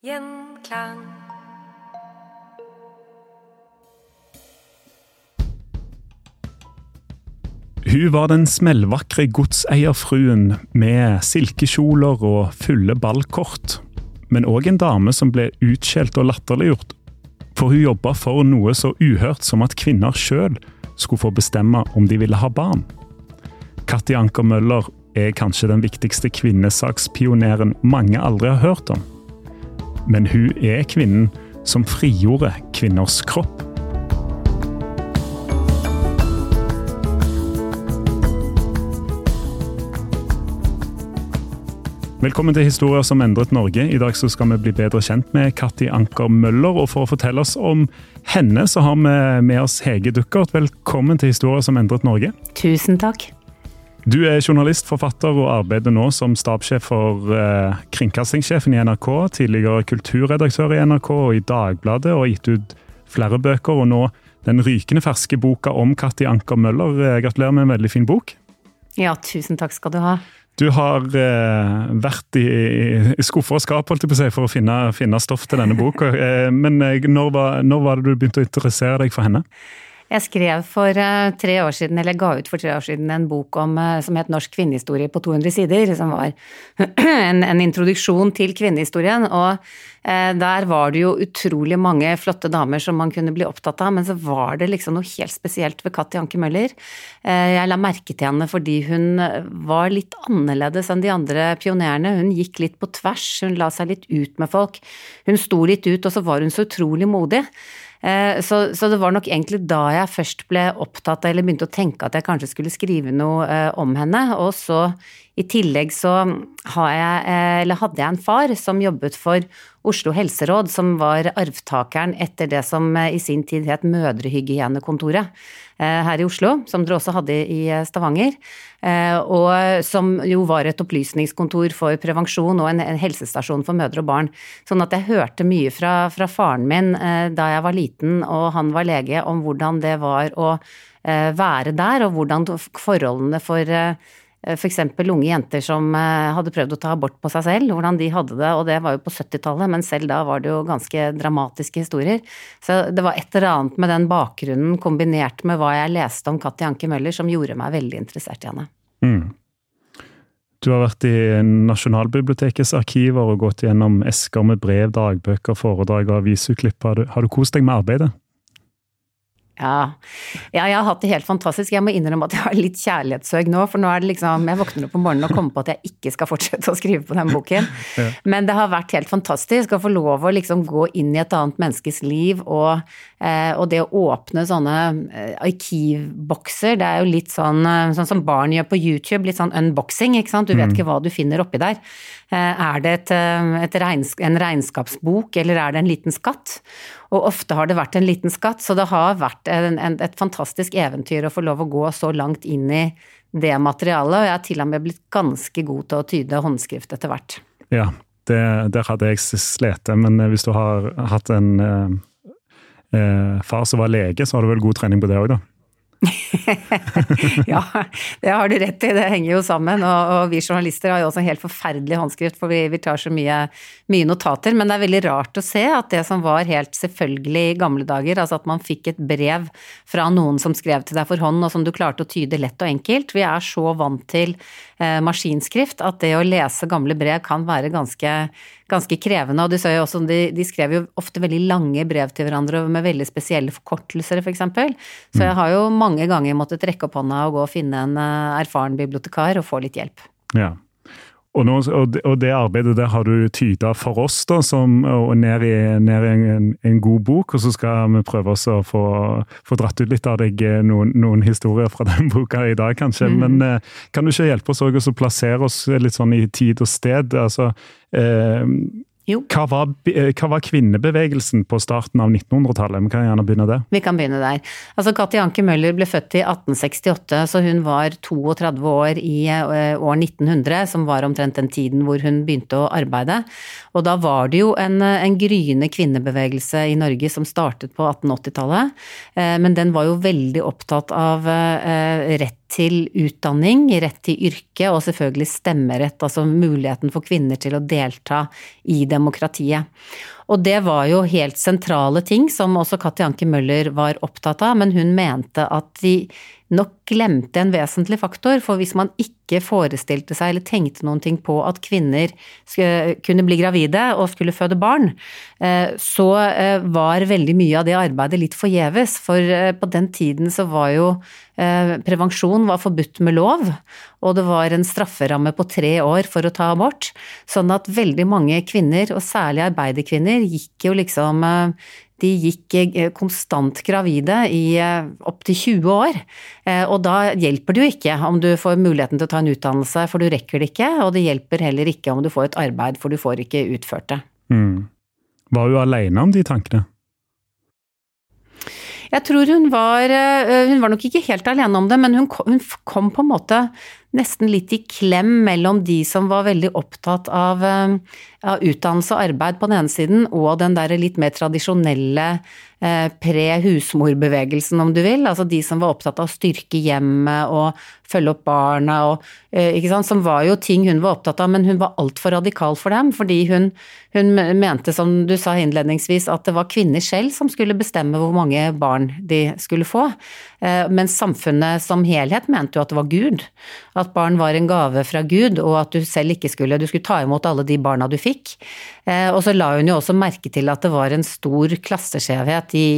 Gjenklang. Hun var den smellvakre godseierfruen med silkekjoler og fulle ballkort. Men òg en dame som ble utskjelt og latterliggjort. For hun jobba for noe så uhørt som at kvinner sjøl skulle få bestemme om de ville ha barn. Katti Anker Møller er kanskje den viktigste kvinnesakspioneren mange aldri har hørt om. Men hun er kvinnen som frigjorde kvinners kropp. Velkommen til Historier som endret Norge. I dag skal vi bli bedre kjent med Katti Anker Møller. Og for å fortelle oss om henne, så har vi med oss Hege Duckert. Velkommen til Historier som endret Norge. Tusen takk. Du er journalist, forfatter og arbeider nå som stabssjef for eh, kringkastingssjefen i NRK. Tidligere kulturredaktør i NRK og i Dagbladet, og har gitt ut flere bøker. Og nå den rykende ferske boka om Katti Anker Møller. Eh, gratulerer med en veldig fin bok. Ja, tusen takk skal du ha. Du har eh, vært i, i skuffer og skap si, for å finne, finne stoff til denne boka. Eh, men eh, når var, når var, det du begynte å interessere deg for henne? Jeg skrev for uh, tre år siden, eller ga ut for tre år siden en bok om, uh, som het Norsk kvinnehistorie på 200 sider, som var en, en introduksjon til kvinnehistorien. Og eh, der var det jo utrolig mange flotte damer som man kunne bli opptatt av, men så var det liksom noe helt spesielt ved Katti Anke Møller. jeg la merke til henne fordi hun var litt annerledes enn de andre pionerene. Hun gikk litt på tvers, hun la seg litt ut med folk. Hun sto litt ut, og så var hun så utrolig modig. Eh, så, så, det var nok egentlig da jeg først ble opptatt av, eller begynte å tenke at jeg kanskje skulle skrive noe eh, om henne. Og så i tillegg så jeg, eh, hadde jeg en far som jobbet for Oslo helseråd, som var arvtakeren etter det som i sin tid het Mødrehygienekontoret her i Oslo, som dere også hadde i Stavanger. Og som jo var et opplysningskontor for prevensjon og en, helsestasjon for mødre og barn. Sånn at jeg hørte mye fra, fra faren min da jeg var liten og han var lege, om hvordan det var å være der, og hvordan forholdene for Eh, F.eks. unge jenter som eh, hadde prøvd å ta abort på seg selv, hvordan de hadde det, og det var jo på 70-tallet, men selv da var det jo ganske dramatiske historier. Så det var et eller annet med den bakgrunnen kombinert med hva jeg leste om Katti Anke Møller som gjorde meg veldig interessert i henne. Mm. Du har vært i Nasjonalbibliotekets arkiver og gått gjennom esker med brev, dagbøker, foredrag og avisutklipp. Har du kost deg med arbeidet? Ja. ja. jeg har hatt det helt fantastisk. Jeg må innrømme at jeg har litt kjærlighetssøk nå. For nå er det liksom Jeg våkner opp om morgenen og kommer på at jeg ikke skal fortsette å skrive på den boken. Ja. Men det har vært helt fantastisk å få lov å liksom gå inn i et annet menneskes liv. Og, eh, og det å åpne sånne eh, arkivbokser, det er jo litt sånn, eh, sånn som barn gjør på YouTube. Litt sånn unboxing, ikke sant. Du vet mm. ikke hva du finner oppi der. Er det et, et regns en regnskapsbok, eller er det en liten skatt? Og ofte har det vært en liten skatt, så det har vært en, en, et fantastisk eventyr å få lov å gå så langt inn i det materialet, og jeg har til og med blitt ganske god til å tyde håndskrift etter hvert. Ja, det, der hadde jeg slitt, men hvis du har hatt en eh, eh, far som var lege, så har du vel god trening på det òg, da? ja, det har du rett i, det henger jo sammen. Og, og, vi journalister har jo også en helt forferdelig håndskrift, for vi, vi tar så mye, mye, notater. Men det er veldig rart å se at det som var helt selvfølgelig i gamle dager, altså at man fikk et brev fra noen som skrev til deg for hånd, og som du klarte å tyde lett og enkelt. Vi er så vant til maskinskrift at det å lese gamle brev kan være ganske ganske krevende. Og du ser jo også, de, de, skrev jo ofte veldig lange brev til hverandre med veldig spesielle forkortelser, f.eks. For så jeg har jo mange ganger måttet rekke opp hånda og gå og finne en eh, erfaren bibliotekar og få litt hjelp. Ja. Og, nå, og, det, arbeidet der har du tyda for oss, da, som, og ned i, ned i en, en, god bok. Og så skal vi prøve oss å få, få dratt ut litt av deg eh, noen, noen, historier fra den boka i dag, kanskje. Mm. Men eh, kan du ikke hjelpe oss å plassere oss litt sånn i tid og sted? Altså, eh, hva var, eh, hva var, kvinnebevegelsen på starten av 1900-tallet? Vi kan gjerne begynne der. Vi kan begynne der. Altså, Katti Anke Møller ble født i 1868, så hun var 32 år i eh, år 1900, som var omtrent den tiden hvor hun begynte å arbeide. Og da var det jo en, en gryende kvinnebevegelse i Norge som startet på 1880-tallet, eh, men den var jo veldig opptatt av rett til utdanning, rett til yrke og selvfølgelig stemmerett, altså muligheten for kvinner til å delta i demokratiet. Og det var jo helt sentrale ting som også Katti Anke Møller var opptatt av, men hun mente at de nok glemte en vesentlig faktor, for hvis man ikke forestilte seg eller tenkte noen ting på at kvinner kunne bli gravide og skulle føde barn, eh, så eh, var veldig mye av det arbeidet litt forgjeves. For eh, på den tiden så var jo prevensjon var forbudt med lov, og det var en strafferamme på tre år for å ta abort. Sånn at veldig mange kvinner, og særlig arbeiderkvinner, gikk jo liksom de gikk eh, konstant gravide i eh, opptil 20 år. Eh, og da hjelper det jo ikke om du får muligheten til å ta en utdannelse, for du rekker det ikke. Og det hjelper heller ikke om du får et arbeid, for du får ikke utført det. Mm. Var hun alene om de tankene? Jeg tror hun var Hun var nok ikke helt alene om det, men hun kom på en måte nesten litt i klem mellom de som var veldig opptatt av, av utdannelse og arbeid på den ene siden, og den der litt mer tradisjonelle eh, pre-husmorbevegelsen, om du vil. Altså de som var opptatt av å styrke hjemmet og følge opp barna og eh, ikke sant, Som var jo ting hun var opptatt av, men hun var altfor radikal for dem. Fordi hun, hun, mente, som du sa innledningsvis, at det var kvinner selv som skulle bestemme hvor mange barn de skulle få. Eh, mens samfunnet som helhet mente jo at det var Gud. At barn var en gave fra Gud, og at du selv ikke skulle Du skulle ta imot alle de barna du fikk. Eh, og så la hun jo også merke til at det var en stor klasseskjevhet i,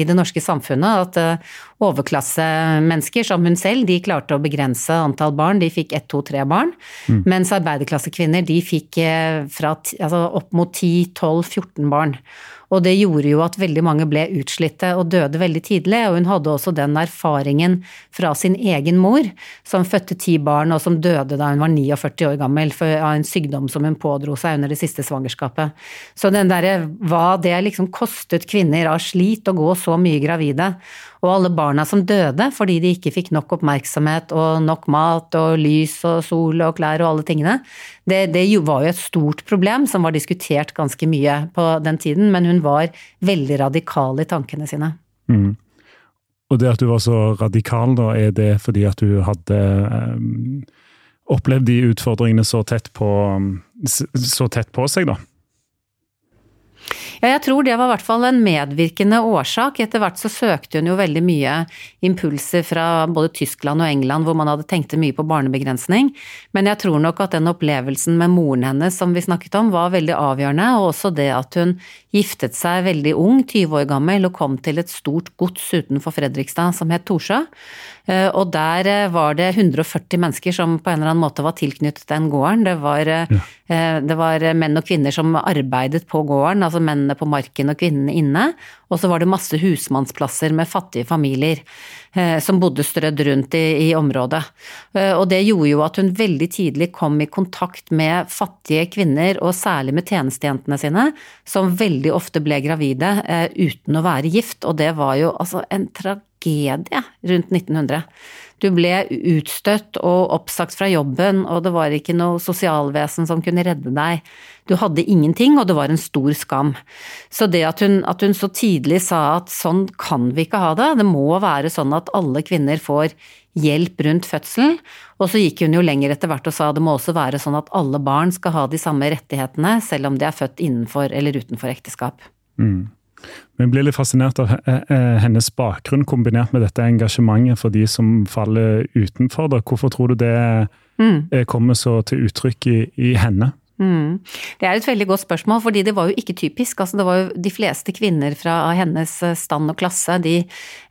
i det norske samfunnet. At eh, overklassemennesker som hun selv, de klarte å begrense antall barn. De fikk ett, to, tre barn. Mm. Mens arbeiderklassekvinner, de fikk fra, altså opp mot 10-12-14 barn. Og det gjorde jo at veldig mange ble utslitte og døde veldig tidlig, og hun hadde også den erfaringen fra sin egen mor, som fødte ti barn og som døde da hun var 49 år gammel av en sykdom som hun pådro seg under det siste svangerskapet. Så den derre hva det liksom kostet kvinner av slit å gå så mye gravide, og alle barna som døde fordi de ikke fikk nok oppmerksomhet og nok mat og lys og sol og klær og alle tingene, det, det var jo et stort problem som var diskutert ganske mye på den tiden, men hun var veldig radikal i tankene sine. Mm. Og det at du var så radikal, da, er det fordi at du hadde um, opplevd de utfordringene så tett på, så tett på seg, da? Ja, jeg tror det var i hvert fall en medvirkende årsak. Etter hvert så søkte hun jo veldig mye impulser fra både Tyskland og England, hvor man hadde tenkt mye på barnebegrensning. Men jeg tror nok at den opplevelsen med moren hennes som vi snakket om, var veldig avgjørende. Og også det at hun giftet seg veldig ung, 20 år gammel, og kom til et stort gods utenfor Fredrikstad som het Torsjø. Eh, og der eh, var det 140 mennesker som på en eller annen måte var tilknyttet den gården. Det var, ja. det var menn og kvinner som arbeidet på gården, altså mennene på marken og kvinnene inne. Og så var det masse husmannsplasser med fattige familier som bodde strødd rundt i, i området. Og det gjorde jo at hun veldig tidlig kom i kontakt med fattige kvinner, og særlig med tjenestejentene sine, som veldig ofte ble gravide uten å være gift. Og det var jo altså en tragedie tragedie rundt 1900. Du ble utstøtt og oppsagt fra jobben, og det var ikke noe sosialvesen som kunne redde deg. Du hadde ingenting, og det var en stor skam. Så det at hun, at hun så tidlig sa at sånn kan vi ikke ha det, det må være sånn at alle kvinner får hjelp rundt fødselen. Og så gikk hun jo lenger etter hvert og sa det må også være sånn at alle barn skal ha de samme rettighetene, selv om de er født innenfor eller utenfor ekteskap. Mm. Vi blir litt fascinert av hennes bakgrunn kombinert med dette engasjementet for de som faller utenfor. Hvorfor tror du det mm. kommer så til uttrykk i, i henne? Mm. Det er et veldig godt spørsmål, fordi det var jo ikke typisk. Altså, det var jo de fleste kvinner fra hennes eh, stand og klasse, de,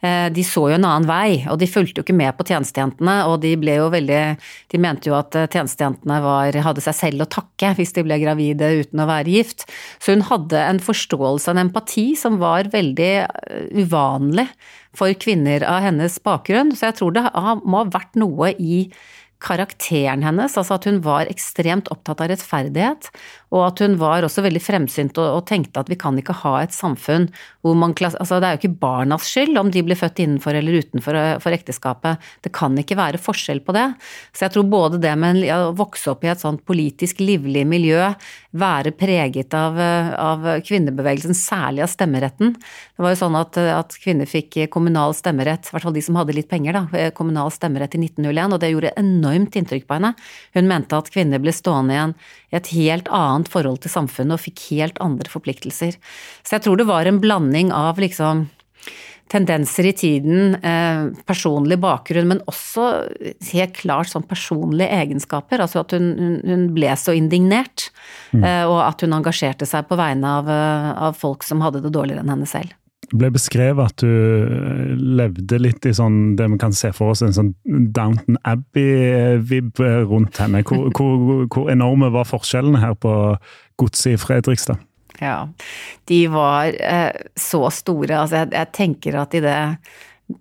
eh, de, så jo en annen vei, og de fulgte jo ikke med på tjenestejentene, og de ble jo veldig De mente jo at eh, tjenestejentene hadde seg selv å takke hvis de ble gravide uten å være gift. Så hun hadde en forståelse, en empati, som var veldig uvanlig for kvinner av hennes bakgrunn. Så jeg tror det må ha vært noe i karakteren hennes, altså at hun var ekstremt opptatt av rettferdighet, og at hun var også veldig fremsynt og, og tenkte at vi kan ikke ha et samfunn hvor man Altså det er jo ikke barnas skyld om de blir født innenfor eller utenfor for ekteskapet, det kan ikke være forskjell på det. Så jeg tror både det med å vokse opp i et sånt politisk livlig miljø, være preget av, av kvinnebevegelsen, særlig av stemmeretten. Det var jo sånn at, at kvinner fikk kommunal stemmerett, i hvert fall de som hadde litt penger, da, kommunal stemmerett i 1901, og det gjorde enormt inntrykk på henne. Hun mente at kvinner ble stående igjen i et helt annet forhold til samfunnet og fikk helt andre forpliktelser. Så jeg tror det var en blanding av liksom tendenser i tiden, eh, personlig bakgrunn, men også helt klart sånn personlige egenskaper. Altså at hun, hun ble så indignert, mm. Eh, og at hun engasjerte seg på vegne av, eh, av folk som hadde det dårligere enn henne selv. Ble beskrevet at du eh, levde litt i sånn det vi kan se for oss en sånn Downton Abbey-vibb rundt henne. Hvor, hvor, hvor, enorme var forskjellene her på godset i Fredrikstad? Ja, de var eh, så store. Altså, jeg, jeg tenker at i det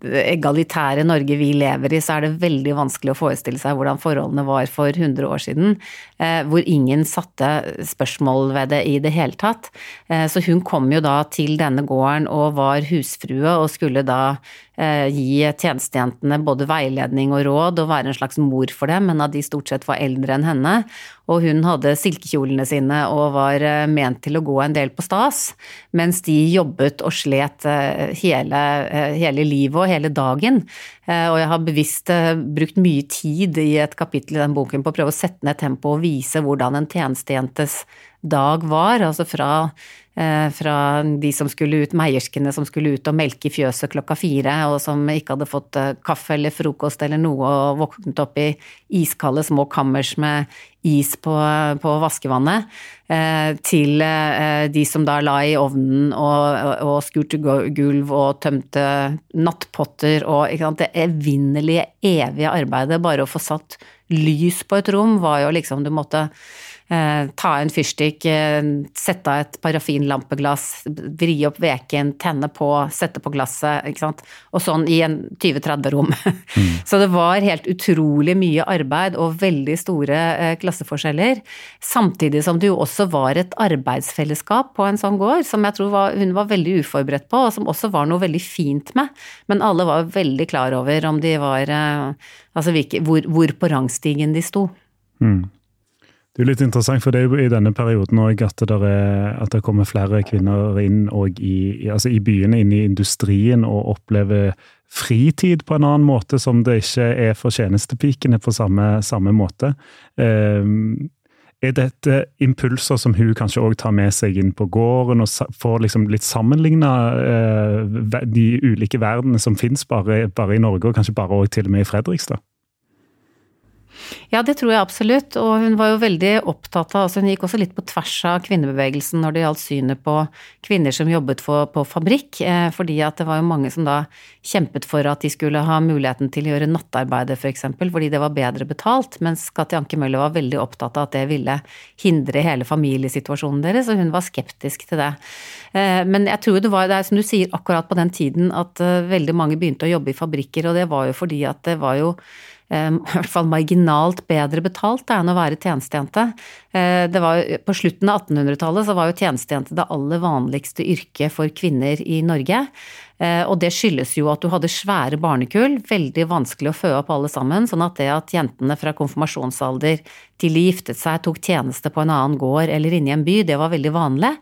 egalitære Norge vi lever i, så er det veldig vanskelig å forestille seg hvordan forholdene var for 100 år siden, eh, hvor ingen satte spørsmål ved det i det hele tatt. Eh, så hun kom jo da til denne gården og var husfrue og skulle da gi tjenestejentene både veiledning og råd og være en slags mor for dem, men at de stort sett var eldre enn henne. Og hun hadde silkekjolene sine og var eh, ment til å gå en del på stas, mens de jobbet og slet eh, hele, hele livet og hele dagen. Og jeg har bevisst brukt mye tid i et kapittel i den boken på å prøve å sette ned tempoet og vise hvordan en tjenestejentes dag var, altså fra Eh, fra de som skulle ut, meierskene som skulle ut og melke i fjøset klokka fire, og som ikke hadde fått eh, kaffe eller frokost eller noe, og våknet opp i iskalde små kammers med is på, på vaskevannet, eh, til de som da la i ovnen og, og skurte gulv og tømte nattpotter og sant, det evinnelige, evige arbeidet. Bare å få satt lys på et rom var jo liksom Du måtte Eh, ta en fyrstikk, eh, sette av et parafinlampeglass, vri opp veken, tenne på, sette på glasset, ikke sant. Og sånn i en 20-30 rom. Mm. Så det var helt utrolig mye arbeid og veldig store eh, klasseforskjeller. Samtidig som det jo også var et arbeidsfellesskap på en sånn gård, som jeg tror var, hun var veldig uforberedt på, og som også var noe veldig fint med. Men alle var veldig klar over om de var Altså hvor, hvor på rangstigen de sto. Mm. Det er litt interessant, for det er jo i denne perioden òg at, at, det kommer flere kvinner inn i, altså i byene, inn i industrien, og opplever fritid på en annen måte, som det ikke er for tjenestepikene på samme, samme måte. Um, er dette impulser som hun kanskje òg tar med seg inn på gården, og får liksom litt sammenligna uh, de ulike verdenene som finnes bare, bare, i Norge, og kanskje bare også til og med i Fredrikstad? Ja, det tror jeg absolutt, og hun var jo veldig opptatt av altså Hun gikk også litt på tvers av kvinnebevegelsen når det gjaldt synet på kvinner som jobbet for, på fabrikk, eh, fordi at det var jo mange som da kjempet for at de skulle ha muligheten til å gjøre nattarbeidet f.eks., for fordi det var bedre betalt, mens Katti Anke Møller var veldig opptatt av at det ville hindre hele familiesituasjonen deres, og hun var skeptisk til det. Eh, men jeg tror det var, det er som du sier, akkurat på den tiden at eh, veldig mange begynte å jobbe i fabrikker, og det var jo fordi at det var jo i hvert fall marginalt bedre betalt enn å være tjenestejente. Eh, det var, på slutten av 1800-tallet så var jo tjenestejente det aller vanligste yrket for kvinner i Norge. Eh, og det skyldes jo at du hadde svære barnekull, veldig vanskelig å fø opp alle sammen, sånn at det at jentene fra konfirmasjonsalder til de giftet seg tok tjeneste på en annen gård eller inne i en by, det var veldig vanlig.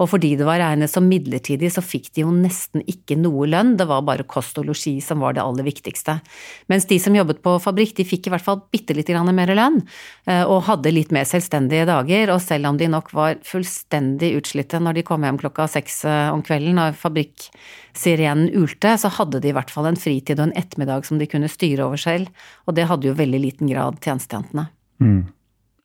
Og fordi det var regnet som midlertidig, så fikk de jo nesten ikke noe lønn, det var bare kost og losji som var det aller viktigste. Mens de som jobbet på fabrikk, de fikk i hvert fall bitte lite mer lønn, eh, og hadde litt mer selvstendige dager, og selv om de nok var fullstendig utslitte når de kom hjem klokka seks eh, om kvelden og fabrikksirenen ulte, så hadde de i hvert fall en fritid og en ettermiddag som de kunne styre over selv, og det hadde jo veldig liten grad tjenestejentene. Mm.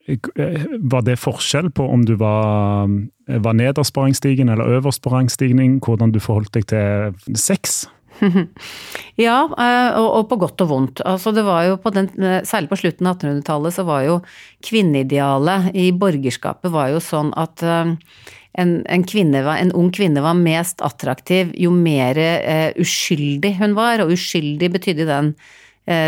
Var det forskjell på om du var, var nederst på rangstigen eller øverst på rangstigning, hvordan du forholdt deg til sex? ja, eh, og, på godt og vondt. Altså det var jo på den, særlig på slutten av 1800-tallet så var jo kvinneidealet i borgerskapet var jo sånn at eh, en, en, kvinne, en, ung kvinne var mest attraktiv jo mer uh, uskyldig hun var, og uskyldig betydde den Eh,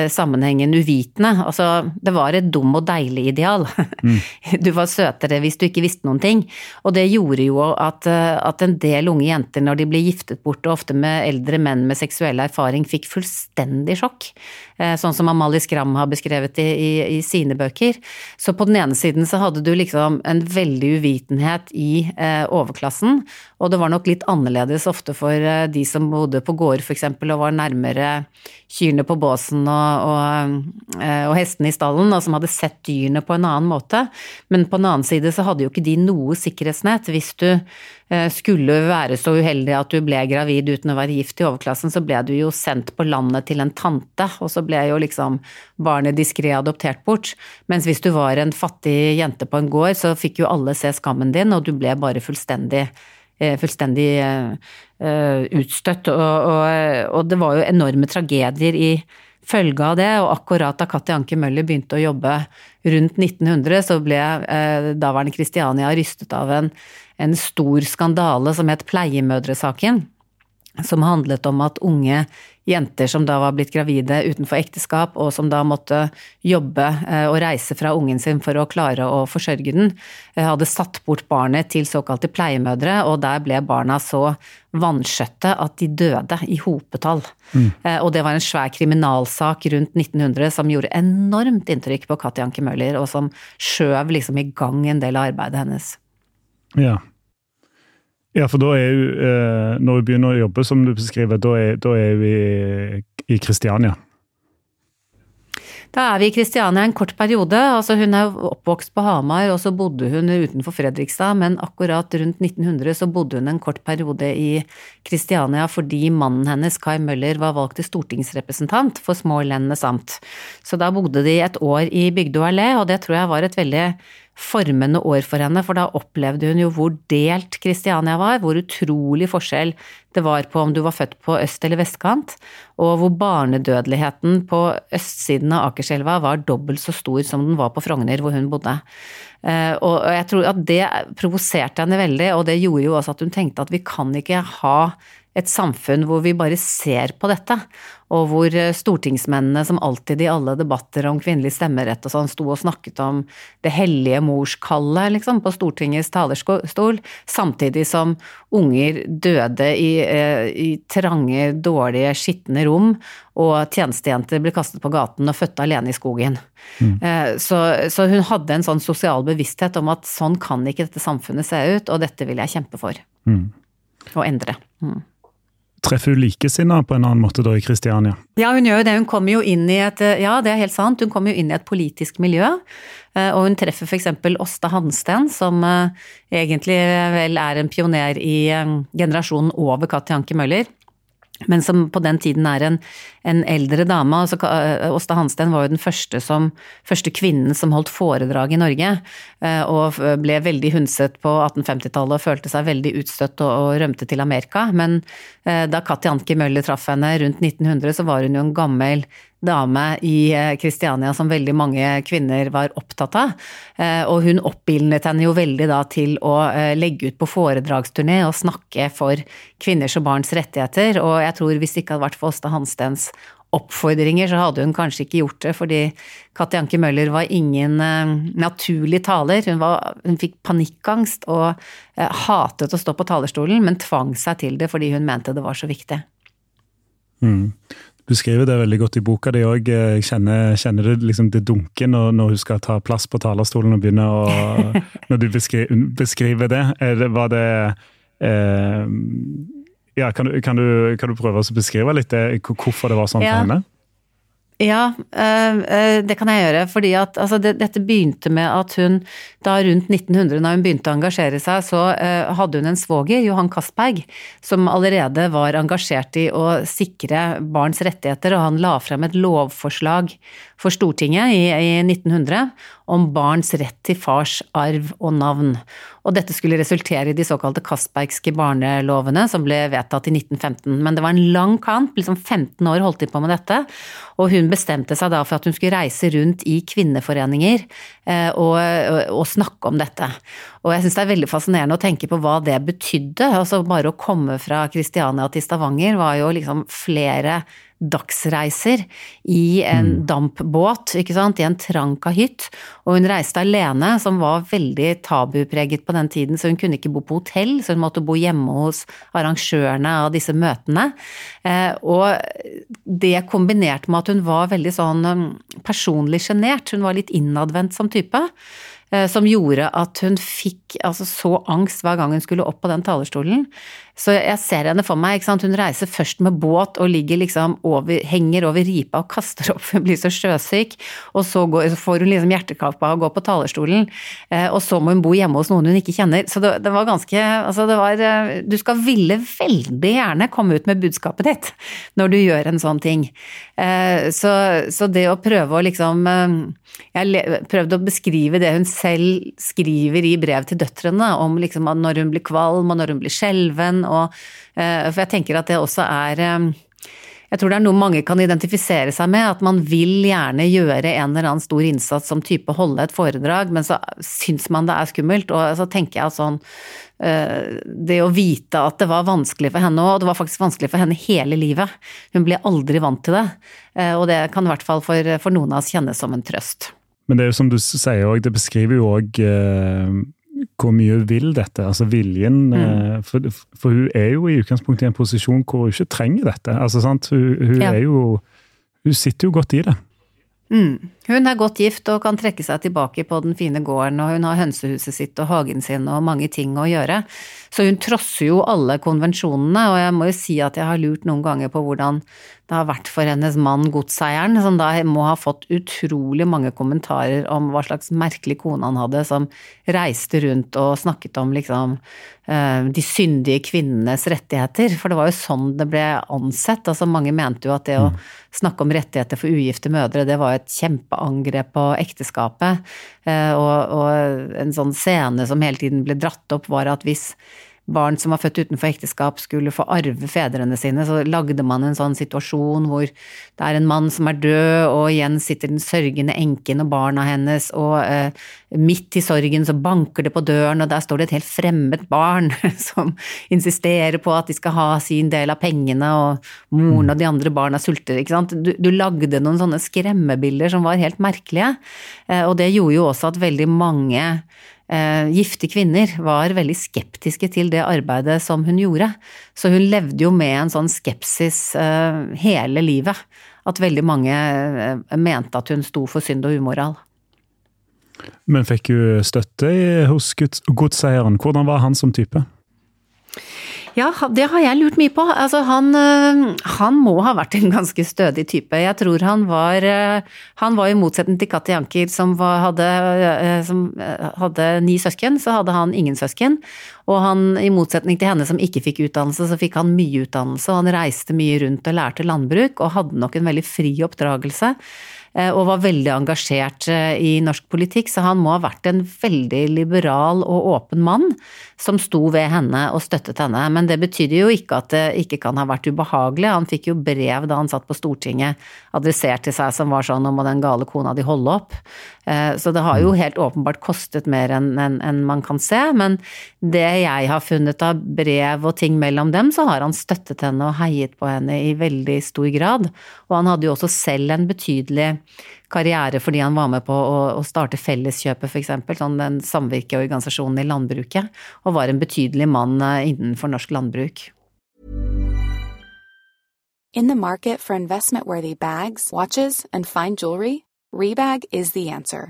sammenhengen uvitende. Altså, det var et dum og deilig ideal. Mm. Du var søtere hvis du ikke visste noen ting. Og det gjorde jo at, eh, at, en del unge jenter, når de ble giftet bort, og ofte med eldre menn med seksuell erfaring, fikk fullstendig sjokk. Eh, sånn som Amalie Skram har beskrevet i, i, i, sine bøker. Så på den ene siden så hadde du liksom en veldig uvitenhet i eh, overklassen, og det var nok litt annerledes ofte for eh, de som bodde på gård f.eks. og var nærmere kyrne på båsen og, og, eh, og, hestene i stallen, og som hadde sett dyrene på en annen måte. Men på den annen side så hadde jo ikke de noe sikkerhetsnett. Hvis du Eh, skulle være så uheldig at du ble gravid uten å være gift i overklassen, så ble du jo sendt på landet til en tante, og så ble jo liksom barnet diskré adoptert bort. Mens hvis du var en fattig jente på en gård, så fikk jo alle se skammen din, og du ble bare fullstendig eh, fullstendig utstøtt, og, og, og, det var jo enorme tragedier i følge av det, og akkurat da Katti Anke Møller begynte å jobbe rundt 1900, så ble eh, daværende Kristiania rystet av en en stor skandale som het pleiemødresaken. Som handlet om at unge jenter som da var blitt gravide utenfor ekteskap, og som da måtte jobbe eh, og reise fra ungen sin for å klare å forsørge den, eh, hadde satt bort barnet til såkalte pleiemødre, og der ble barna så vanskjøtte at de døde i hopetall. Mm. Eh, og det var en svær kriminalsak rundt 1900 som gjorde enormt inntrykk på Katja Anke Møller, og som skjøv liksom i gang en del av arbeidet hennes. Ja. Ja for da er hun eh, Når hun begynner å jobbe, som du beskriver, da er, da er hun i, Kristiania. Da er vi i Kristiania en kort periode. altså Hun er oppvokst på Hamar, og så bodde hun utenfor Fredrikstad, men akkurat rundt 1900 så bodde hun en kort periode i Kristiania fordi mannen hennes, Kai Møller, var valgt til stortingsrepresentant for Smålendenes amt. Så da bodde de et år i Bygdø allé, og det tror jeg var et veldig formende år for henne, for da opplevde hun jo hvor delt Kristiania var, hvor utrolig forskjell det var på om du var født på øst- eller vestkant, og hvor barnedødeligheten på østsiden av Akerselva var dobbelt så stor som den var på Frogner, hvor hun bodde. Eh, og jeg tror at det provoserte henne veldig, og det gjorde jo også at hun tenkte at vi kan ikke ha et samfunn hvor vi bare ser på dette, og hvor eh, stortingsmennene som alltid i alle debatter om kvinnelig stemmerett og sånn sto og snakket om det hellige morskallet, liksom, på Stortingets talerstol, samtidig som unger døde i, eh, i trange, dårlige, skitne rom, og tjenestejenter ble kastet på gaten og født alene i skogen. Mm. Eh, så, så, hun hadde en sånn sosial bevissthet om at sånn kan ikke dette samfunnet se ut, og dette vil jeg kjempe for. Mm. Og endre. Mm. Treffer hun likesinnede på en annen måte da i Kristiania? Ja, hun gjør jo det. Hun kommer jo inn i et ja, det er helt sant, hun kommer jo inn i et politisk miljø. Eh, og hun treffer f.eks. Åsta Hansten, som eh, egentlig vel er en pioner i eh, generasjonen over Katjanke Møller. Men som på den tiden er en, en eldre dame. altså Åsta Hansten var jo den første, som, første, kvinnen som holdt foredrag i Norge, og ble veldig hundset på 1850-tallet og følte seg veldig utstøtt og, og, rømte til Amerika. Men da Katti Anki Møller traff henne rundt 1900, så var hun jo en gammel dame i Kristiania som veldig mange kvinner var opptatt av. Eh, og hun oppildnet henne jo veldig da til å eh, legge ut på foredragsturné og snakke for kvinners og barns rettigheter. Og jeg tror hvis det ikke hadde vært for Åsta Hanstens oppfordringer, så hadde hun kanskje ikke gjort det, fordi Katti Anke Møller var ingen naturlig taler. Hun, var, hun, fikk panikkangst og hatet å stå på talerstolen, men tvang seg til det fordi hun mente det var så viktig. Mm. Du skriver det veldig godt i boka di òg. Jeg kjenner, kjenner, det liksom det dunker når, når, hun skal ta plass på talerstolen og begynne å Når du beskri, beskriver det. det. Var det eh, ja, kan, du, kan, du, kan, du, prøve å beskrive litt det, hvorfor det var sånn ja. for henne? Ja, eh, eh, det kan jeg gjøre. fordi at altså, det, Dette begynte med at hun da rundt 1900, da hun begynte å engasjere seg, så uh, hadde hun en svoger, Johan Castberg, som allerede var engasjert i å sikre barns rettigheter, og han la frem et lovforslag for Stortinget i 1900 om barns rett til fars arv og navn. Og dette skulle resultere i de såkalte Castbergske barnelovene, som ble vedtatt i 1915. Men det var en lang kamp, liksom 15 år holdt de på med dette. Og hun bestemte seg da for at hun skulle reise rundt i kvinneforeninger eh, og, og, snakke om dette. Og jeg syns det er veldig fascinerende å tenke på hva det betydde. Altså bare å komme fra Kristiania til Stavanger var jo liksom flere dagsreiser i en mm. dampbåt, ikke sant, i en trang kahytt. Og hun reiste alene, som var veldig tabupreget på den tiden, så hun kunne ikke bo på hotell, så hun måtte bo hjemme hos arrangørene av disse møtene. Eh, og det kombinert med at hun var veldig sånn um, personlig sjenert, hun var litt innadvendt som type. Eh, som gjorde at hun fikk altså, så angst hver gang hun skulle opp på den talerstolen. Så jeg ser henne for meg. Hun reiser først med båt og ligger liksom over, henger over ripa og kaster opp, hun blir så sjøsyk. Og så, går, så får hun liksom hjertekappa og går på talerstolen. Eh, og så må hun bo hjemme hos noen hun ikke kjenner. Så det, det var ganske Altså, det var eh, Du skal ville veldig gjerne komme ut med budskapet ditt når du gjør en sånn ting. Så, så det å prøve å liksom Jeg prøvde å beskrive det hun selv skriver i brev til døtrene, om liksom når hun blir kvalm og når hun blir skjelven. Og, for jeg tenker at det også er eh, jeg tror det er noe mange kan identifisere seg med, at man vil gjerne gjøre en eller annen stor innsats som type holde et foredrag, men så syns man det er skummelt. Og så tenker jeg sånn eh, Det å vite at det var vanskelig for henne og det var faktisk vanskelig for henne hele livet. Hun ble aldri vant til det. Og det kan i hvert fall for, for noen av oss kjennes som en trøst. Men det er jo som du sier òg, det beskriver jo òg eh, hvor mye vil dette. Altså viljen mm. eh, for, for, hun er jo i utgangspunktet i en posisjon hvor hun ikke trenger dette. Altså sant, Hun, hun ja. er jo Hun sitter jo godt i det. Mm. Hun er godt gift og kan trekke seg tilbake på den fine gården, og hun har hønsehuset sitt og hagen sin og mange ting å gjøre. Så hun trosser jo alle konvensjonene, og jeg må jo si at jeg har lurt noen ganger på hvordan det har vært for hennes mann godseieren, som da må ha fått utrolig mange kommentarer om hva slags merkelig kone han hadde, som reiste rundt og snakket om liksom eh, de syndige kvinnenes rettigheter. For det var jo sånn det ble ansett. Altså mange mente jo at det å mm. snakke om rettigheter for ugifte mødre, det var et kjempeangrep på ekteskapet. Eh, og, og en sånn scene som hele tiden ble dratt opp, var at hvis barn som var født utenfor ekteskap skulle få arve fedrene sine, så lagde man en sånn situasjon hvor det er en mann som er død, og igjen sitter den sørgende enken og barna hennes, og eh, midt i sorgen så banker det på døren, og der står det et helt fremmed barn som insisterer på at de skal ha sin del av pengene, og moren og de andre barna sulter, ikke sant. Du, du lagde noen sånne skremmebilder som var helt merkelige, eh, og det gjorde jo også at veldig mange eh, gifte kvinner var veldig skeptiske til det arbeidet som hun gjorde. Så hun levde jo med en sånn skepsis eh, hele livet. At veldig mange mente at hun sto for synd og umoral. Men fikk hun støtte hos godseieren? Hvordan var han som type? Ja, det har jeg lurt mye på. Altså, han, øh, han, må ha vært en ganske stødig type. Jeg tror han var øh, Han var i motsetning til Katti Anker, som, var, hadde, øh, som hadde, ni søsken, så hadde han ingen søsken. Og han, i motsetning til henne som ikke fikk utdannelse, så fikk han mye utdannelse. Og han reiste mye rundt og lærte landbruk, og hadde nok en veldig fri oppdragelse. Eh, og var veldig engasjert eh, i norsk politikk, så han må ha vært en veldig liberal og åpen mann som sto ved henne og støttet henne. Men det betydde jo ikke at det ikke kan ha vært ubehagelig. Han fikk jo brev da han satt på Stortinget adressert til seg som var sånn 'nå må den gale kona di holde opp'. Eh, så det har jo helt åpenbart kostet mer enn man kan se. Men det jeg har funnet av brev og ting mellom dem, så har han støttet henne og heiet på henne i veldig stor grad. Og han hadde jo også selv en betydelig karriere fordi han var med på å, å starte Felleskjøpet, f.eks., sånn den samvirkeorganisasjonen i landbruket, og var en betydelig mann eh, innenfor norsk landbruk. In the market for investment-worthy bags, watches, and fine jewelry, Rebag is the answer.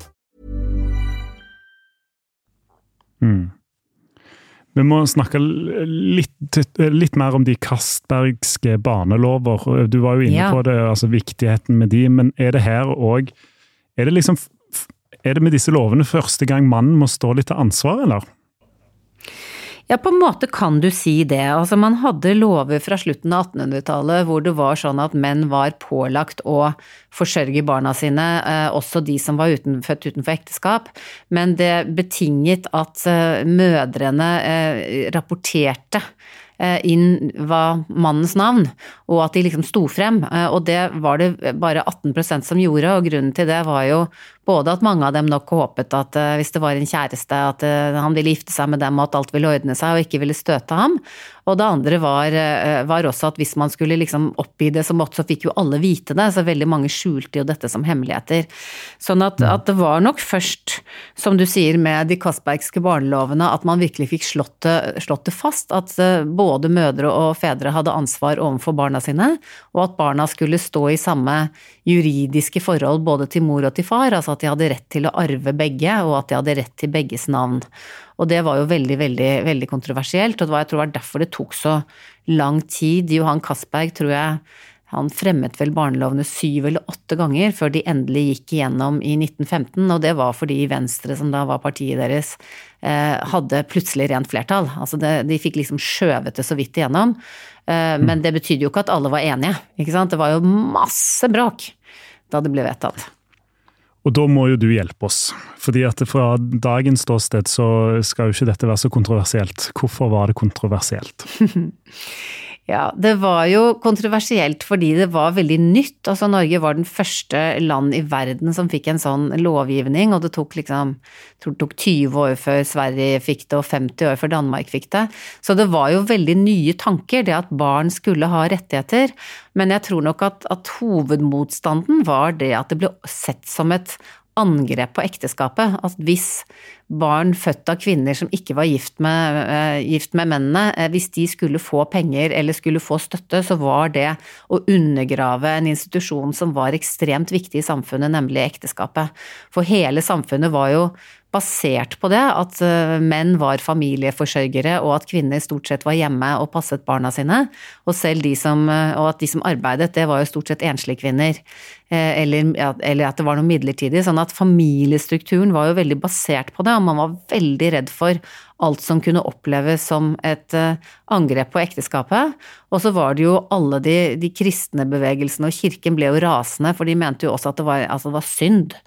Mm. Vi må snakke litt, litt, mer om de Castbergske barnelover. Du var jo inne ja. på det, altså viktigheten med de, men er det her òg Er liksom Er det med disse lovene første gang mannen må stå litt til ansvar, eller? Ja, på en måte kan du si det. Altså, man hadde lover fra slutten av 1800-tallet hvor det var sånn at menn var pålagt å forsørge barna sine, eh, også de som var uten, født utenfor ekteskap. Men det betinget at eh, mødrene eh, rapporterte inn var mannens navn, og at de liksom sto frem. Og det var det bare 18% som gjorde, og grunnen til det var jo både at mange av dem nok håpet at uh, hvis det var en kjæreste, at uh, han ville gifte seg med dem og at alt ville ordne seg og ikke ville støte ham. Og det andre var, uh, var også at hvis man skulle liksom oppgi det så måtte, så fikk jo alle vite det. Så veldig mange skjulte jo dette som hemmeligheter. Sånn at, at det var nok først, som du sier med de Castbergske barnelovene, at man virkelig fikk slått det, slått det fast at både mødre og fedre hadde ansvar overfor barna sine, og at barna skulle stå i samme juridiske forhold både til mor og til far. altså at de hadde rett til å arve begge, og at de hadde rett til begges navn. Og det var jo veldig, veldig, veldig kontroversielt, og det var, jeg tror det var derfor det tok så lang tid. Johan Castberg tror jeg han fremmet vel barnelovene syv eller åtte ganger før de endelig gikk igjennom i 1915, og det var fordi Venstre, som da var partiet deres, eh, hadde plutselig rent flertall. Altså det, de fikk liksom skjøvet det så vidt igjennom. Eh, men det betydde jo ikke at alle var enige, ikke sant. Det var jo masse bråk da det ble vedtatt. Og da må jo du hjelpe oss. Fordi at fra dagens ståsted så skal jo ikke dette være så kontroversielt. Hvorfor var det kontroversielt? Ja, det var jo kontroversielt fordi det var veldig nytt. Altså Norge var den første land i verden som fikk en sånn lovgivning, og det tok liksom tror det tok 20 år før Sverige fikk det, og 50 år før Danmark fikk det. Så det var jo veldig nye tanker, det at barn skulle ha rettigheter. Men jeg tror nok at, at hovedmotstanden var det at det ble sett som et angrep på ekteskapet. At hvis barn født av kvinner som ikke var gift med, eh, gift med mennene, eh, hvis de skulle få penger eller skulle få støtte, så var det å undergrave en institusjon som var ekstremt viktig i samfunnet, nemlig ekteskapet. For hele samfunnet var jo basert på det, at eh, menn var familieforsørgere og at kvinner stort sett var hjemme og passet barna sine. Og, de som, eh, og at de som arbeidet, det var jo stort sett enslige kvinner. Eh, eller, eller, at det var noe midlertidig. Sånn at familiestrukturen var jo veldig basert på det, og man var veldig redd for alt som kunne oppleves som et angrep på ekteskapet. Og så var det jo alle de, de kristne bevegelsene, og kirken ble jo rasende, for de mente jo også at det var, altså det var synd.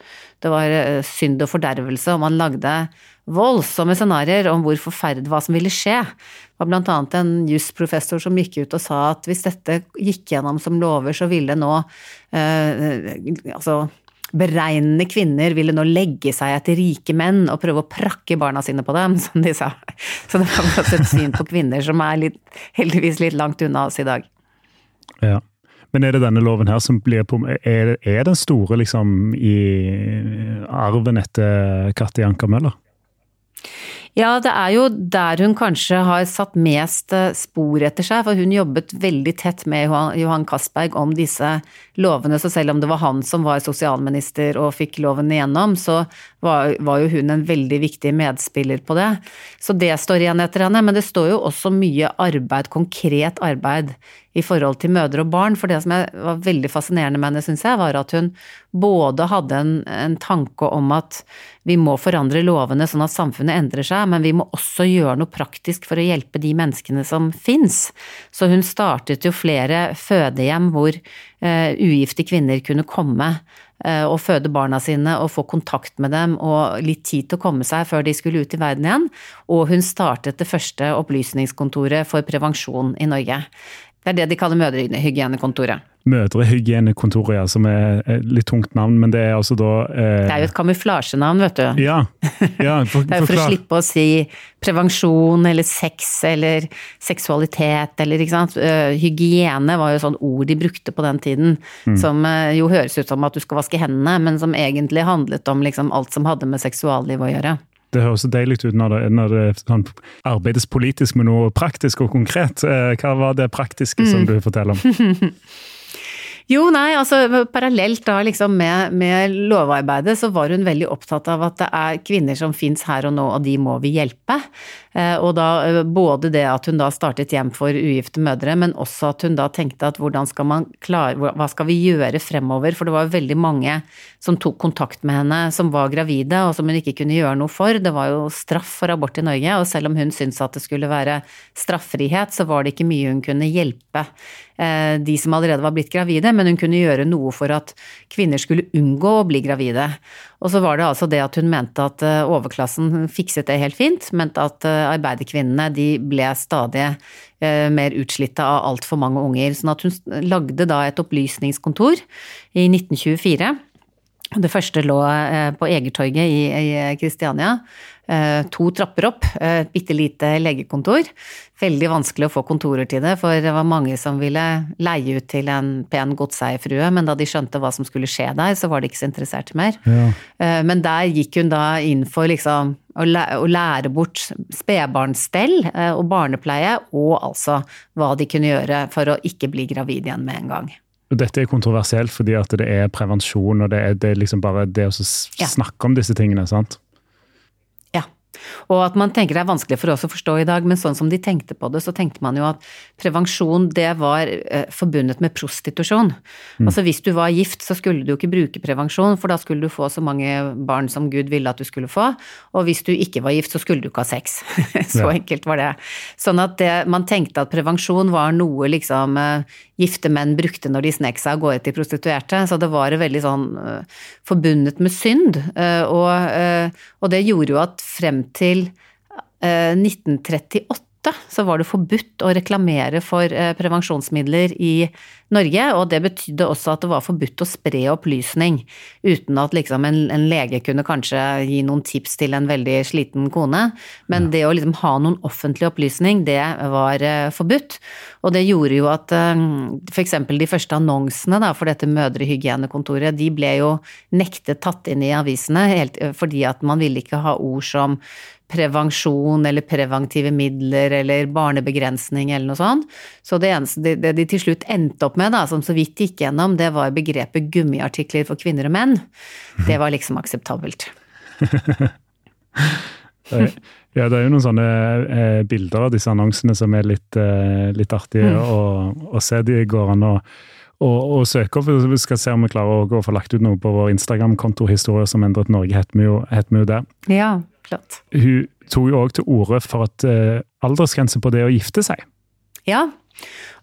Det var eh, synd og fordervelse, og man lagde voldsomme scenarioer om hvor forferdelig hva som ville skje. Det var blant annet en jusprofessor som gikk ut og sa at hvis dette gikk gjennom som lover, så ville nå eh, altså beregnende kvinner ville nå legge seg etter rike menn og prøve å prakke barna sine på dem, som de sa. Så det var også et syn på kvinner som er litt, heldigvis litt langt unna oss i dag. Ja. Men er det denne loven her som blir på Er, er den store liksom i arven etter Katti Anker Møller? Ja, det er jo der hun kanskje har satt mest eh, spor etter seg, for hun jobbet veldig tett med Johan Castberg om disse lovene, så selv om det var han som var sosialminister og fikk loven igjennom, så var, var jo hun en veldig viktig medspiller på det. Så det står igjen etter henne, men det står jo også mye arbeid, konkret arbeid i forhold til mødre og barn. For det som var veldig fascinerende med henne, syns jeg, var at hun både hadde en, en, tanke om at vi må forandre lovene sånn at samfunnet endrer seg, men vi må også gjøre noe praktisk for å hjelpe de menneskene som fins. Så hun startet jo flere fødehjem hvor ugifte kvinner kunne komme uh, og føde barna sine og få kontakt med dem og litt tid til å komme seg før de skulle ut i verden igjen. Og hun startet det første opplysningskontoret for prevensjon i Norge. Det er det de kaller mødrehygienekontoret. Mødrehygienekontoret, ja, som er et litt tungt navn, men det er altså da eh... Det er jo et kamuflasjenavn, vet du. Ja, ja for, Det er jo for å slippe å si prevensjon eller sex eller seksualitet eller ikke sant. Uh, hygiene var jo sånn ord de brukte på den tiden, mm. som uh, jo høres ut som at du skal vaske hendene, men som egentlig handlet om liksom alt som hadde med seksualliv å gjøre. Det høres så deilig ut når det, når det sånn, arbeides politisk med noe praktisk og konkret. Eh, hva var det praktiske som mm. du forteller om? Jo, nei, altså parallelt da liksom med, med, lovarbeidet så var hun veldig opptatt av at det er kvinner som fins her og nå, og de må vi hjelpe. Eh, og da eh, både det at hun da startet hjem for ugifte mødre, men også at hun da tenkte at hvordan skal man klare, hva skal vi gjøre fremover? For det var jo veldig mange som tok kontakt med henne som var gravide, og som hun ikke kunne gjøre noe for. Det var jo straff for abort i Norge, og selv om hun syntes at det skulle være straffrihet, så var det ikke mye hun kunne hjelpe Eh, de som allerede var blitt gravide, men hun kunne gjøre noe for at kvinner skulle unngå å bli gravide. Og så var det altså det at hun mente at eh, overklassen fikset det helt fint, mente at eh, arbeiderkvinnene de ble stadig mer utslitte av altfor mange unger. Sånn at hun lagde da et opplysningskontor i 1924. Det første lå på Egertorget i Kristiania. Eh, to trapper opp, et bitte lite legekontor. Veldig vanskelig å få kontorer til det, for det var mange som ville leie ut til en pen godseierfrue, men da de skjønte hva som skulle skje der, så var de ikke så interessert mer. Ja. Eh, men der gikk hun da inn for liksom å lære bort spedbarnsstell eh, og barnepleie, og altså hva de kunne gjøre for å ikke bli gravid igjen med en gang. Dette er kontroversielt fordi at det er prevensjon, og det er, det er liksom bare det å snakke om disse tingene. sant? Og at man tenker det er vanskelig for oss å forstå i dag, men sånn som de tenkte på det, så tenkte man jo at prevensjon det var eh, forbundet med prostitusjon. Mm. Altså hvis du var gift, så skulle du jo ikke bruke prevensjon, for da skulle du få så mange barn som Gud ville at du skulle få. Og hvis du ikke var gift, så skulle du ikke ha sex. så ja. enkelt var det. Sånn at det, man tenkte at prevensjon var noe liksom eh, gifte menn brukte når de snek seg av gårde til prostituerte. Så det var veldig sånn uh, forbundet med synd. Og, og, det gjorde jo at frem til 1938 så var det forbudt å reklamere for eh, prevensjonsmidler i Norge, og det betydde også at det var forbudt å spre opplysning uten at liksom en, en lege kunne kanskje gi noen tips til en veldig sliten kone. Men det å liksom ha noen offentlig opplysning, det var uh, forbudt. Og det gjorde jo at uh, f.eks. de første annonsene da, for dette mødrehygienekontoret, de ble jo nektet tatt inn i avisene helt, fordi at man ville ikke ha ord som prevensjon eller preventive midler eller barnebegrensning eller noe sånt. Så det eneste det, det de til slutt endte opp med, da, som så vidt gikk gjennom, det var begrepet gummiartikler for kvinner og menn. Det var liksom akseptabelt. ja, det er jo noen sånne eh, bilder av disse annonsene som er litt, eh, litt artige mm. å, å, se. De går an å, søke opp. Vi skal se om vi klarer å få lagt ut noe på vår Instagram-konto Historier som endret Norge, heter vi jo, heter vi jo der. Ja, klart. Hun tok jo òg til orde for at eh, aldersgrense på det å gifte seg. Ja,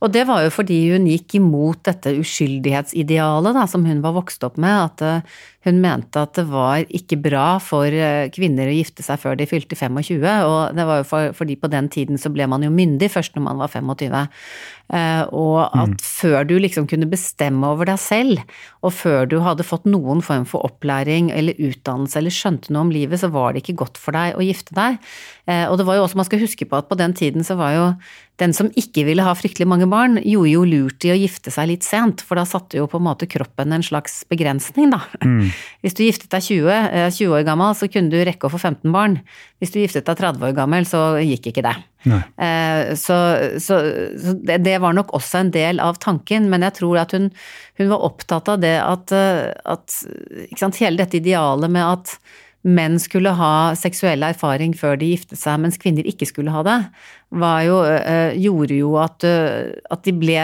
og det var jo fordi hun gikk imot dette uskyldighetsidealet da, som hun var vokst opp med, at eh, hun mente at det var ikke bra for eh, kvinner å gifte seg før de fylte 25, og det var jo for, fordi på den tiden så ble man jo myndig først når man var 25. Eh, og at mm. før du liksom kunne bestemme over deg selv, og før du hadde fått noen form for opplæring eller utdannelse eller skjønte noe om livet, så var det ikke godt for deg å gifte deg. Og det var jo også, man skal huske på at på den tiden så var jo den som ikke ville ha fryktelig mange barn, gjorde jo lurt i å gifte seg litt sent, for da satte jo på en måte kroppen en slags begrensning, da. Mm. Hvis du giftet deg 20, 20, eh, år gammel, så kunne du rekke å få 15 barn. Hvis du giftet deg 30 år gammel, så gikk ikke det. Eh, så, så, så det, det, var nok også en del av tanken, men jeg tror at hun, hun var opptatt av det at, eh, at sant, hele dette idealet med at menn skulle ha seksuell erfaring før de giftet seg, mens kvinner ikke skulle ha det, jo, øh, gjorde jo at, øh, at, de ble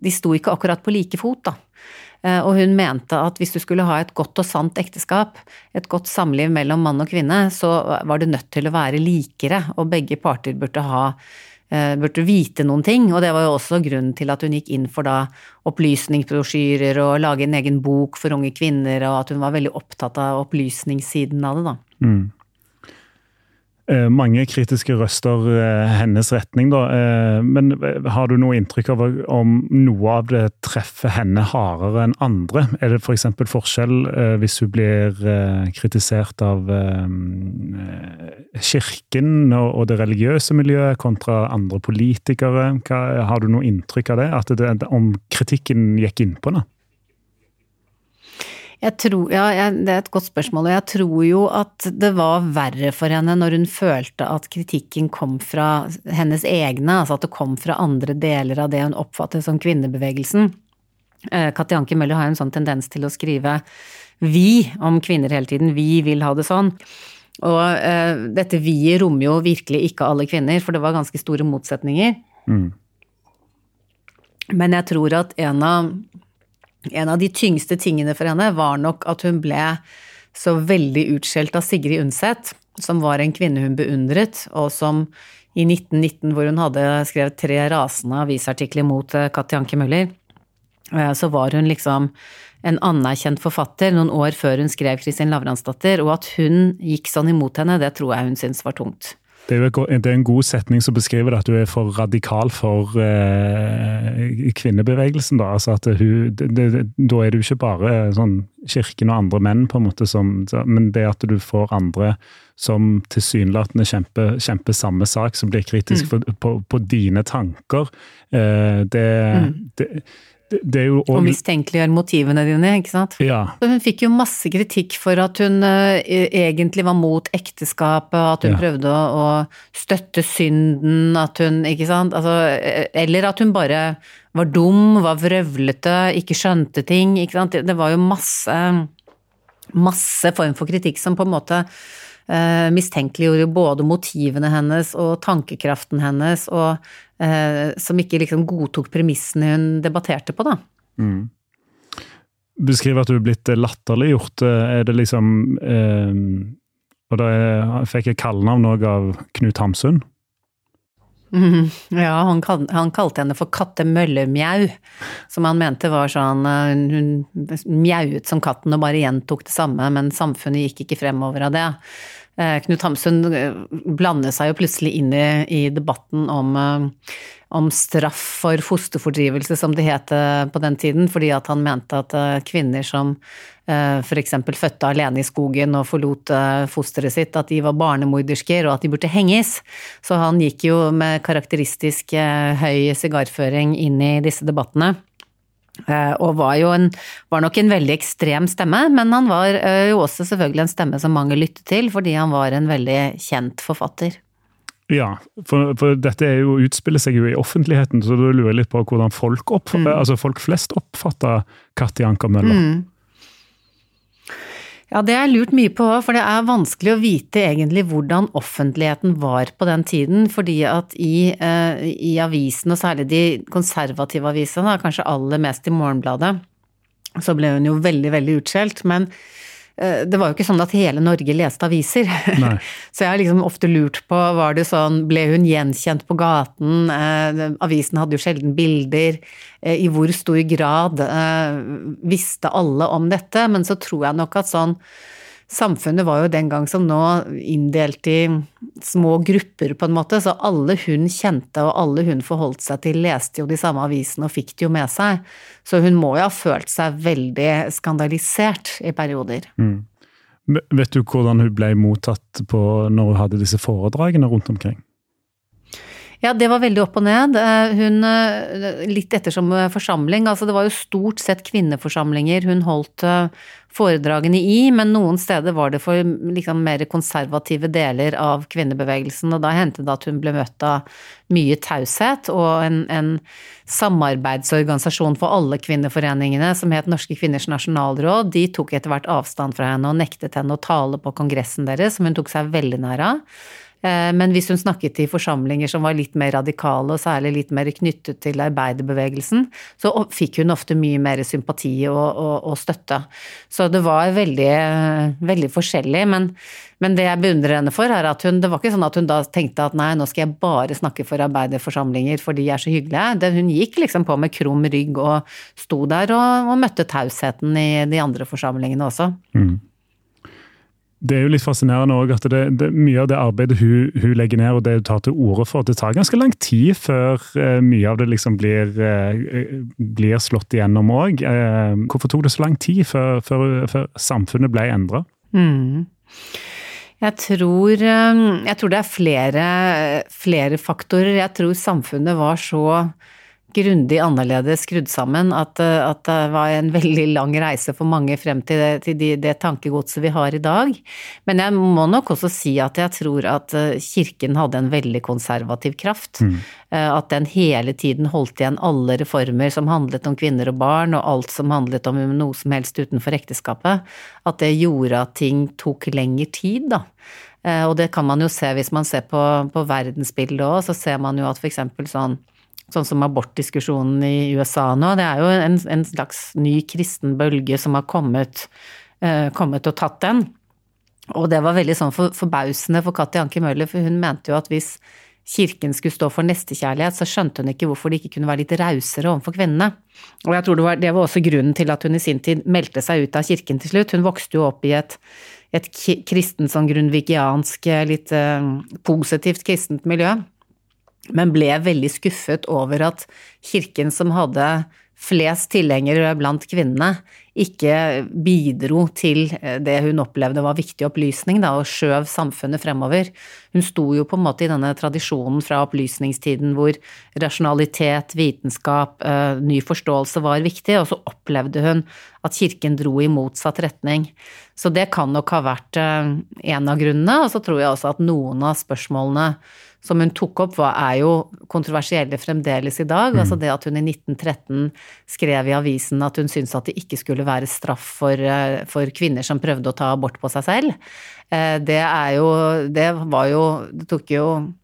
De sto ikke akkurat på like fot, da. Og hun mente at hvis du skulle ha et godt og sant ekteskap, et godt samliv mellom mann og kvinne, så var det nødt til å være likere, og begge parter burde ha Eh, burde vite noen ting, og det var jo også grunnen til at hun gikk inn for da opplysningsbrosjyrer og lage en egen bok for unge kvinner, og at hun var veldig opptatt av opplysningssiden av det, da. Mm. Eh, mange kritiske røster eh, hennes retning, da. Eh, men har du noe inntrykk av om noe av det treffer henne hardere enn andre? Er det f.eks. For forskjell hvis hun blir kritisert av kirken og det religiøse miljøet kontra andre politikere? Har du noe inntrykk av det? At det, om kritikken gikk innpå henne? Jeg tror, ja, jeg, Det er et godt spørsmål, og jeg tror jo at det var verre for henne når hun følte at kritikken kom fra hennes egne, altså at det kom fra andre deler av det hun oppfattet som kvinnebevegelsen. Eh, Katti Anke Møller har jo en sånn tendens til å skrive vi om kvinner hele tiden, vi vil ha det sånn. Og uh, dette vi-et rommer jo virkelig ikke alle kvinner, for det var ganske store motsetninger. Mm. Men jeg tror at en av en av de tyngste tingene for henne var nok at hun ble så veldig utskjelt av Sigrid Undset, som var en kvinne hun beundret, og som i 1919, hvor hun hadde skrevet tre rasende avisartikler mot eh, Katti Anke Møller, eh, så var hun liksom en anerkjent forfatter noen år før hun skrev Kristin Lavransdatter, og at hun gikk sånn imot henne, det tror jeg hun syntes var tungt. Det er, jo det er en god setning som beskriver det, at du er for radikal for eh, kvinnebevegelsen. Da altså at hun, det, det, da er du ikke bare sånn kirken og andre menn, på en måte, som, men det at du får andre som tilsynelatende kjemper, kjemper samme sak, som blir kritisk mm. på, på, dine tanker, eh, det, mm. det det, jo, og, og mistenkeliggjør motivene dine, ikke sant. Ja. Hun fikk jo masse kritikk for at hun uh, egentlig var mot ekteskapet, at hun ja. prøvde å, å, støtte synden, at hun Ikke sant. Altså, eh, eller at hun bare var dum, var vrøvlete, ikke skjønte ting. Ikke sant. Det var jo masse, masse form for kritikk som på en måte uh, mistenkeliggjorde både motivene hennes og tankekraften hennes, og som ikke liksom godtok premissene hun debatterte på, da. Mm. Beskriv at du er blitt latterliggjort. Er det liksom eh, Og da fikk jeg kallenavn òg av Knut Hamsun. Mm, ja, han, kal han, kalte henne for Katte Møllemjau, som han mente var sånn Hun, hun mjauet som katten og bare gjentok det samme, men samfunnet gikk ikke fremover av det. Eh, Knut Hamsun eh, blander seg jo plutselig inn i, i debatten om, eh, om, straff for fosterfordrivelse, som det het på den tiden, fordi at han mente at kvinner som f.eks. fødte alene i skogen og forlot fosteret sitt, at de var barnemordersker og at de burde henges. Så han gikk jo med karakteristisk høy sigarføring inn i disse debattene. Eh, og var jo en, var nok en veldig ekstrem stemme, men han var eh, jo også selvfølgelig en stemme som mange lyttet til, fordi han var en veldig kjent forfatter. Ja, for, for dette er jo, utspiller seg jo i offentligheten, så du lurer litt på hvordan folk, opp, mm. altså folk flest oppfatter Katti Anker Møller. Mm. Ja, det jeg lurt mye på, for det er vanskelig å vite egentlig hvordan offentligheten var på den tiden. Fordi at i, eh, i avisen, og særlig de konservative avisene, kanskje aller mest i Morgenbladet, så ble hun jo veldig, veldig utskjelt. Men det var jo ikke sånn at hele Norge leste aviser. så jeg har liksom ofte lurt på, var det sånn, ble hun gjenkjent på gaten? Eh, avisen hadde jo sjelden bilder. Eh, I hvor stor grad visste alle om dette? Men så tror jeg nok at sånn samfunnet var jo den gang som nå inndelt i små grupper, på en måte, så alle hun kjente og alle hun forholdt seg til, leste jo de samme avisene og fikk det jo med seg. Så hun må jo ha følt seg veldig skandalisert i perioder. Mm. Vet du hvordan hun ble mottatt på når hun hadde disse foredragene rundt omkring? Ja, det var veldig opp og ned. Eh, hun, eh, litt ettersom eh, forsamling, altså det var jo stort sett kvinneforsamlinger hun holdt foredragene i, men noen steder var det for liksom mer konservative deler av kvinnebevegelsen, og da hendte det at hun ble møtt av mye taushet, og en, en samarbeidsorganisasjon for alle kvinneforeningene som het Norske kvinners nasjonalråd, de tok etter hvert avstand fra henne og nektet henne å tale på kongressen deres, som hun tok seg veldig nær av. Eh, men hvis hun snakket i forsamlinger som var litt mer radikale, og særlig litt mer knyttet til arbeiderbevegelsen, så fikk hun ofte mye mer sympati og, og, og støtte. Så det var veldig, veldig forskjellig. Men, men, det jeg beundrer henne for, er at hun Det var ikke sånn at hun da tenkte at nei, nå skal jeg bare snakke for arbeiderforsamlinger, for de er så hyggelige. hun gikk liksom på med krum rygg og sto der og, og møtte tausheten i de andre forsamlingene også. Mm det er jo litt fascinerende også at det, det, mye av det arbeidet hun, hun, legger ned og det hun tar til orde for, det tar ganske lang tid før eh, mye av det liksom blir, eh, blir slått igjennom òg. Eh, hvorfor tok det så lang tid før, før, før samfunnet ble endra? Mm. Jeg tror, jeg tror, det er flere, flere faktorer. Jeg tror samfunnet var så grundig annerledes skrudd sammen. At, eh, at, det var en veldig lang reise for mange frem til, det, til de, det tankegodset vi har i dag. Men jeg må nok også si at jeg tror at eh, kirken hadde en veldig konservativ kraft. Mm. Eh, at den hele tiden holdt igjen alle reformer som handlet om kvinner og barn, og alt som handlet om noe som helst utenfor ekteskapet. At det gjorde at ting tok lengre tid, da. Og det kan man jo se hvis man ser på, på verdensbildet òg, så ser man jo at for eksempel sånn sånn som abortdiskusjonen i USA nå. Det er jo en, en slags ny kristen bølge som har kommet, eh, kommet, og tatt den. Og det var veldig sånn for, forbausende for Katti Anke Møller, for hun mente jo at hvis kirken skulle stå for nestekjærlighet, så skjønte hun ikke hvorfor de ikke kunne være litt rausere overfor kvinnene. Og jeg tror det var, det var, også grunnen til at hun i sin tid meldte seg ut av kirken til slutt. Hun vokste jo opp i et, et kristent, sånn grunnvigiansk, litt eh, positivt kristent miljø men ble veldig skuffet over at kirken som hadde flest tilhengere blant kvinnene, ikke bidro til eh, det hun opplevde var viktig opplysning, da, og skjøv samfunnet fremover. Hun sto jo på en måte i denne tradisjonen fra opplysningstiden hvor rasjonalitet, vitenskap, eh, ny forståelse var viktig, og så opplevde hun at kirken dro i motsatt retning. Så det kan nok ha vært eh, en av grunnene, og så tror jeg også at noen av spørsmålene som hun tok opp, var, er jo kontroversielle fremdeles i dag. Mm. Altså det at hun i 1913 skrev i avisen at hun syntes at det ikke skulle være straff for, eh, for kvinner som prøvde å ta abort på seg selv. Eh, det er jo Det var jo Det tok jo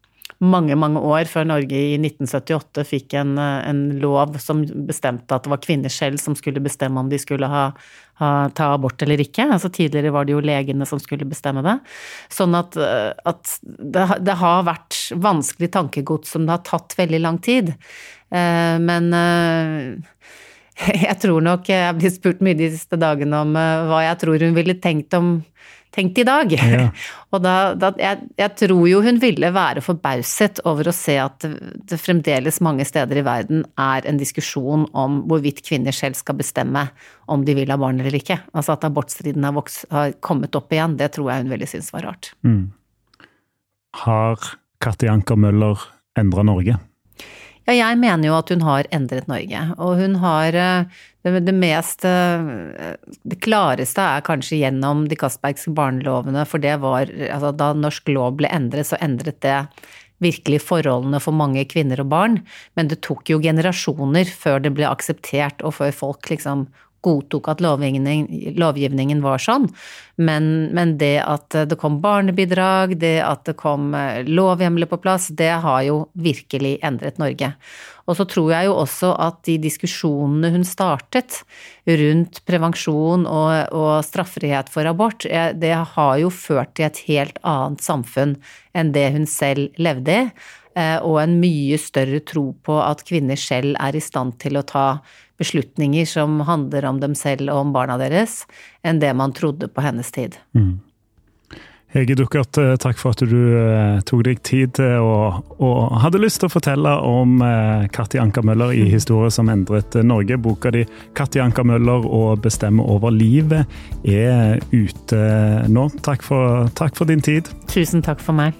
mange, mange år før Norge i 1978 fikk en, en, lov som bestemte at det var kvinner selv som skulle bestemme om de skulle ha, ha, ta abort eller ikke. Altså Tidligere var det jo legene som skulle bestemme det. Sånn at, at det, det, har vært vanskelig tankegods som det har tatt veldig lang tid. Eh, men eh, jeg tror nok Jeg blir spurt mye de siste dagene om eh, hva jeg tror hun ville tenkt om tenkt i dag. Ja. og da, da jeg, jeg, tror jo hun ville være forbauset over å se at det, det, fremdeles mange steder i verden er en diskusjon om hvorvidt kvinner selv skal bestemme om de vil ha barn eller ikke. Altså at abortstriden har, vokst, har kommet opp igjen, det tror jeg hun ville synes var rart. Mm. Har Katti Anker Møller endra Norge? Ja, jeg mener jo at hun har endret Norge. Og hun har eh, det, mest eh, Det klareste er kanskje gjennom de Castbergske barnelovene, for det var Altså, da norsk lov ble endret, så endret det virkelig forholdene for mange kvinner og barn, men det tok jo generasjoner før det ble akseptert, og før folk liksom godtok at lovgivningen, lovgivningen var sånn, men, men, det at det kom barnebidrag, det at det kom eh, lovhjemler på plass, det har jo virkelig endret Norge. Og så tror jeg jo også at de diskusjonene hun startet rundt prevensjon og, og straffrihet for abort, eh, det har jo ført til et helt annet samfunn enn det hun selv levde i, eh, og en mye større tro på at kvinner selv er i stand til å ta beslutninger som handler om dem selv og om barna deres, enn det man trodde på hennes tid. Mm. Hege Duckert, eh, takk for at du uh, tok deg tid til å, og hadde lyst til å fortelle om uh, Katti Anker Møller i 'Historie som endret Norge'. Boka di 'Katti Anker Møller og bestemme over livet' er ute nå. Takk for, takk for din tid. Tusen takk for meg.